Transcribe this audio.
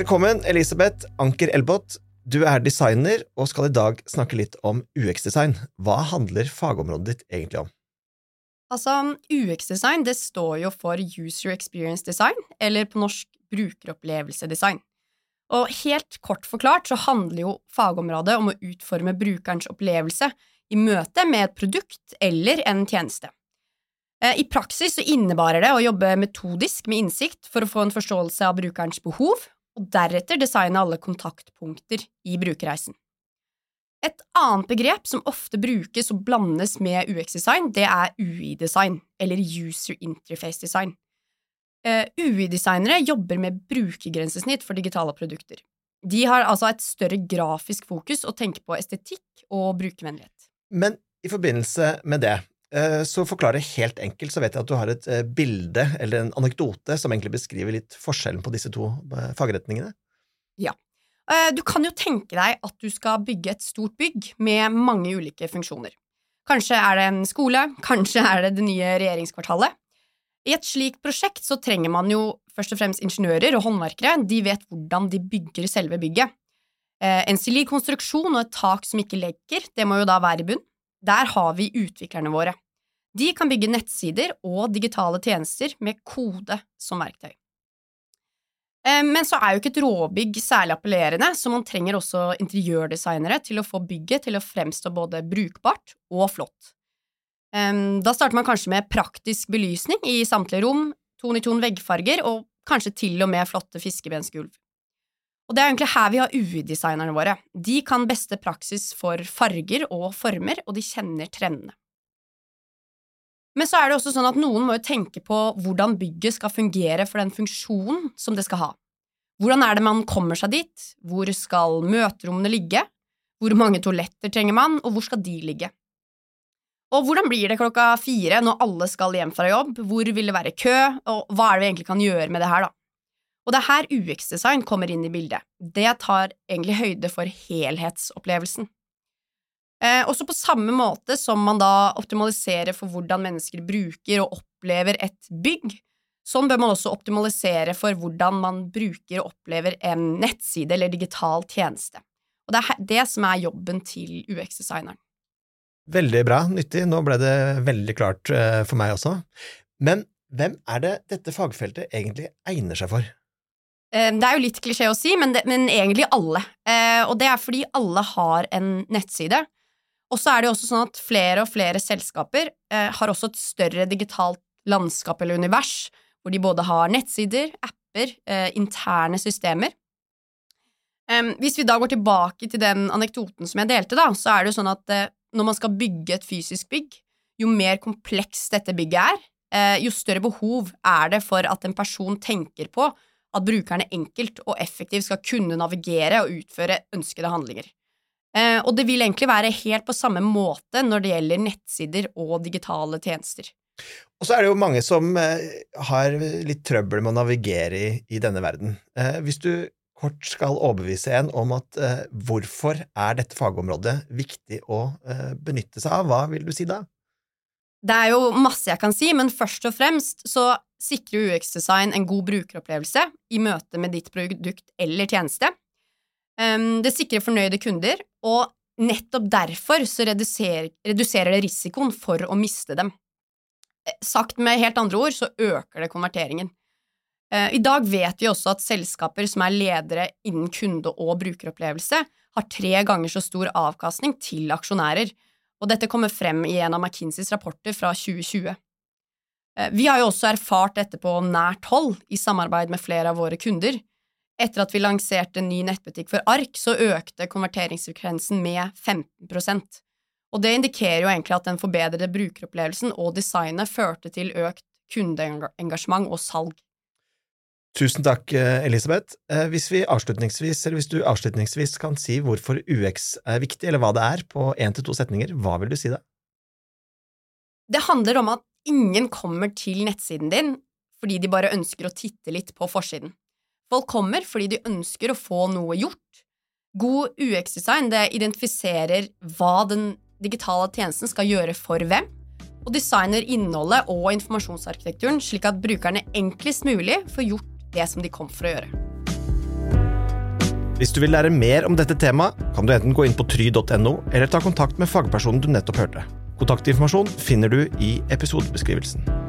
Velkommen, Elisabeth Anker Elbot. Du er designer og skal i dag snakke litt om UX-design. Hva handler fagområdet ditt egentlig om? Altså, UX-design det står jo for User Experience Design, eller på norsk brukeropplevelsedesign. Og helt kort forklart så handler jo fagområdet om å utforme brukerens opplevelse i møte med et produkt eller en tjeneste. Eh, I praksis så innebærer det å jobbe metodisk med innsikt for å få en forståelse av brukerens behov, og deretter designe alle kontaktpunkter i brukerreisen. Et annet begrep som ofte brukes og blandes med UX-design, det er UI-design, eller User Interface Design. Uh, UI-designere jobber med brukergrensesnitt for digitale produkter. De har altså et større grafisk fokus og tenker på estetikk og brukervennlighet. Men i forbindelse med det, uh, så forklare helt enkelt, så vet jeg at du har et uh, bilde eller en anekdote som egentlig beskriver litt forskjellen på disse to fagretningene? Ja. Du kan jo tenke deg at du skal bygge et stort bygg med mange ulike funksjoner. Kanskje er det en skole, kanskje er det det nye regjeringskvartalet. I et slikt prosjekt så trenger man jo først og fremst ingeniører og håndverkere, de vet hvordan de bygger selve bygget. Eh, en solid konstruksjon og et tak som ikke legger, det må jo da være i bunn. Der har vi utviklerne våre. De kan bygge nettsider og digitale tjenester med kode som verktøy. Eh, men så er jo ikke et råbygg særlig appellerende, så man trenger også interiørdesignere til å få bygget til å fremstå både brukbart og flott. Da starter man kanskje med praktisk belysning i samtlige rom, ton i ton veggfarger og kanskje til og med flotte fiskebensgulv. Og det er egentlig her vi har UI-designerne våre. De kan beste praksis for farger og former, og de kjenner trendene. Men så er det også sånn at noen må jo tenke på hvordan bygget skal fungere for den funksjonen som det skal ha. Hvordan er det man kommer seg dit? Hvor skal møterommene ligge? Hvor mange toaletter trenger man, og hvor skal de ligge? Og hvordan blir det klokka fire når alle skal hjem fra jobb, hvor vil det være kø, og hva er det vi egentlig kan gjøre med det her, da? Og det er her UX-design kommer inn i bildet. Det tar egentlig høyde for helhetsopplevelsen. Eh, også på samme måte som man da optimaliserer for hvordan mennesker bruker og opplever et bygg, sånn bør man også optimalisere for hvordan man bruker og opplever en nettside eller digital tjeneste. Og det er det som er jobben til UX-designeren. Veldig bra, nyttig. Nå ble det veldig klart uh, for meg også. Men hvem er det dette fagfeltet egentlig egner seg for? Uh, det er jo litt klisjé å si, men, det, men egentlig alle. Uh, og det er fordi alle har en nettside. Og så er det jo også sånn at flere og flere selskaper har også et større digitalt landskap eller univers, hvor de både har nettsider, apper, interne systemer. Um, hvis vi da går tilbake til den anekdoten som jeg delte, da, så er det jo sånn at når man skal bygge et fysisk bygg, jo mer komplekst dette bygget er, eh, jo større behov er det for at en person tenker på at brukerne enkelt og effektivt skal kunne navigere og utføre ønskede handlinger. Eh, og det vil egentlig være helt på samme måte når det gjelder nettsider og digitale tjenester. Og så er det jo mange som eh, har litt trøbbel med å navigere i, i denne verden. Hvis du kort skal overbevise en om at eh, hvorfor er dette fagområdet viktig å eh, benytte seg av, hva vil du si da? Det er jo masse jeg kan si, men først og fremst så sikrer UX-design en god brukeropplevelse i møte med ditt produkt eller tjeneste. Um, det sikrer fornøyde kunder, og nettopp derfor så reduserer, reduserer det risikoen for å miste dem. Eh, sagt med helt andre ord så øker det konverteringen. Eh, I dag vet vi også at selskaper som er ledere innen kunde- og brukeropplevelse, har tre ganger så stor avkastning til aksjonærer, og dette kommer frem i en av McKinseys rapporter fra 2020. Eh, vi har jo også erfart dette på nært hold i samarbeid med flere av våre kunder. Etter at vi lanserte en ny nettbutikk for ark, så økte konverteringsfrekvensen med 15% og det indikerer jo egentlig at den forbedrede brukeropplevelsen og designet førte til økt kundeengasjement og salg. Tusen takk, eh, Elisabeth. Eh, hvis, vi avslutningsvis, eller hvis du avslutningsvis kan si hvorfor UX er viktig, eller hva det er, på én til to setninger, hva vil du si da? Det handler om at ingen kommer til nettsiden din fordi de bare ønsker å titte litt på forsiden. Folk kommer fordi de ønsker å få noe gjort. God UX-design det identifiserer hva den digitale tjenesten skal gjøre for hvem, og designer innholdet og informasjonsarkitekturen slik at brukerne enklest mulig får gjort det som de kom for å gjøre. Hvis du vil lære mer om dette temaet, kan du enten gå inn på try.no, eller ta kontakt med fagpersonen du nettopp hørte. Kontaktinformasjon finner du i episodebeskrivelsen.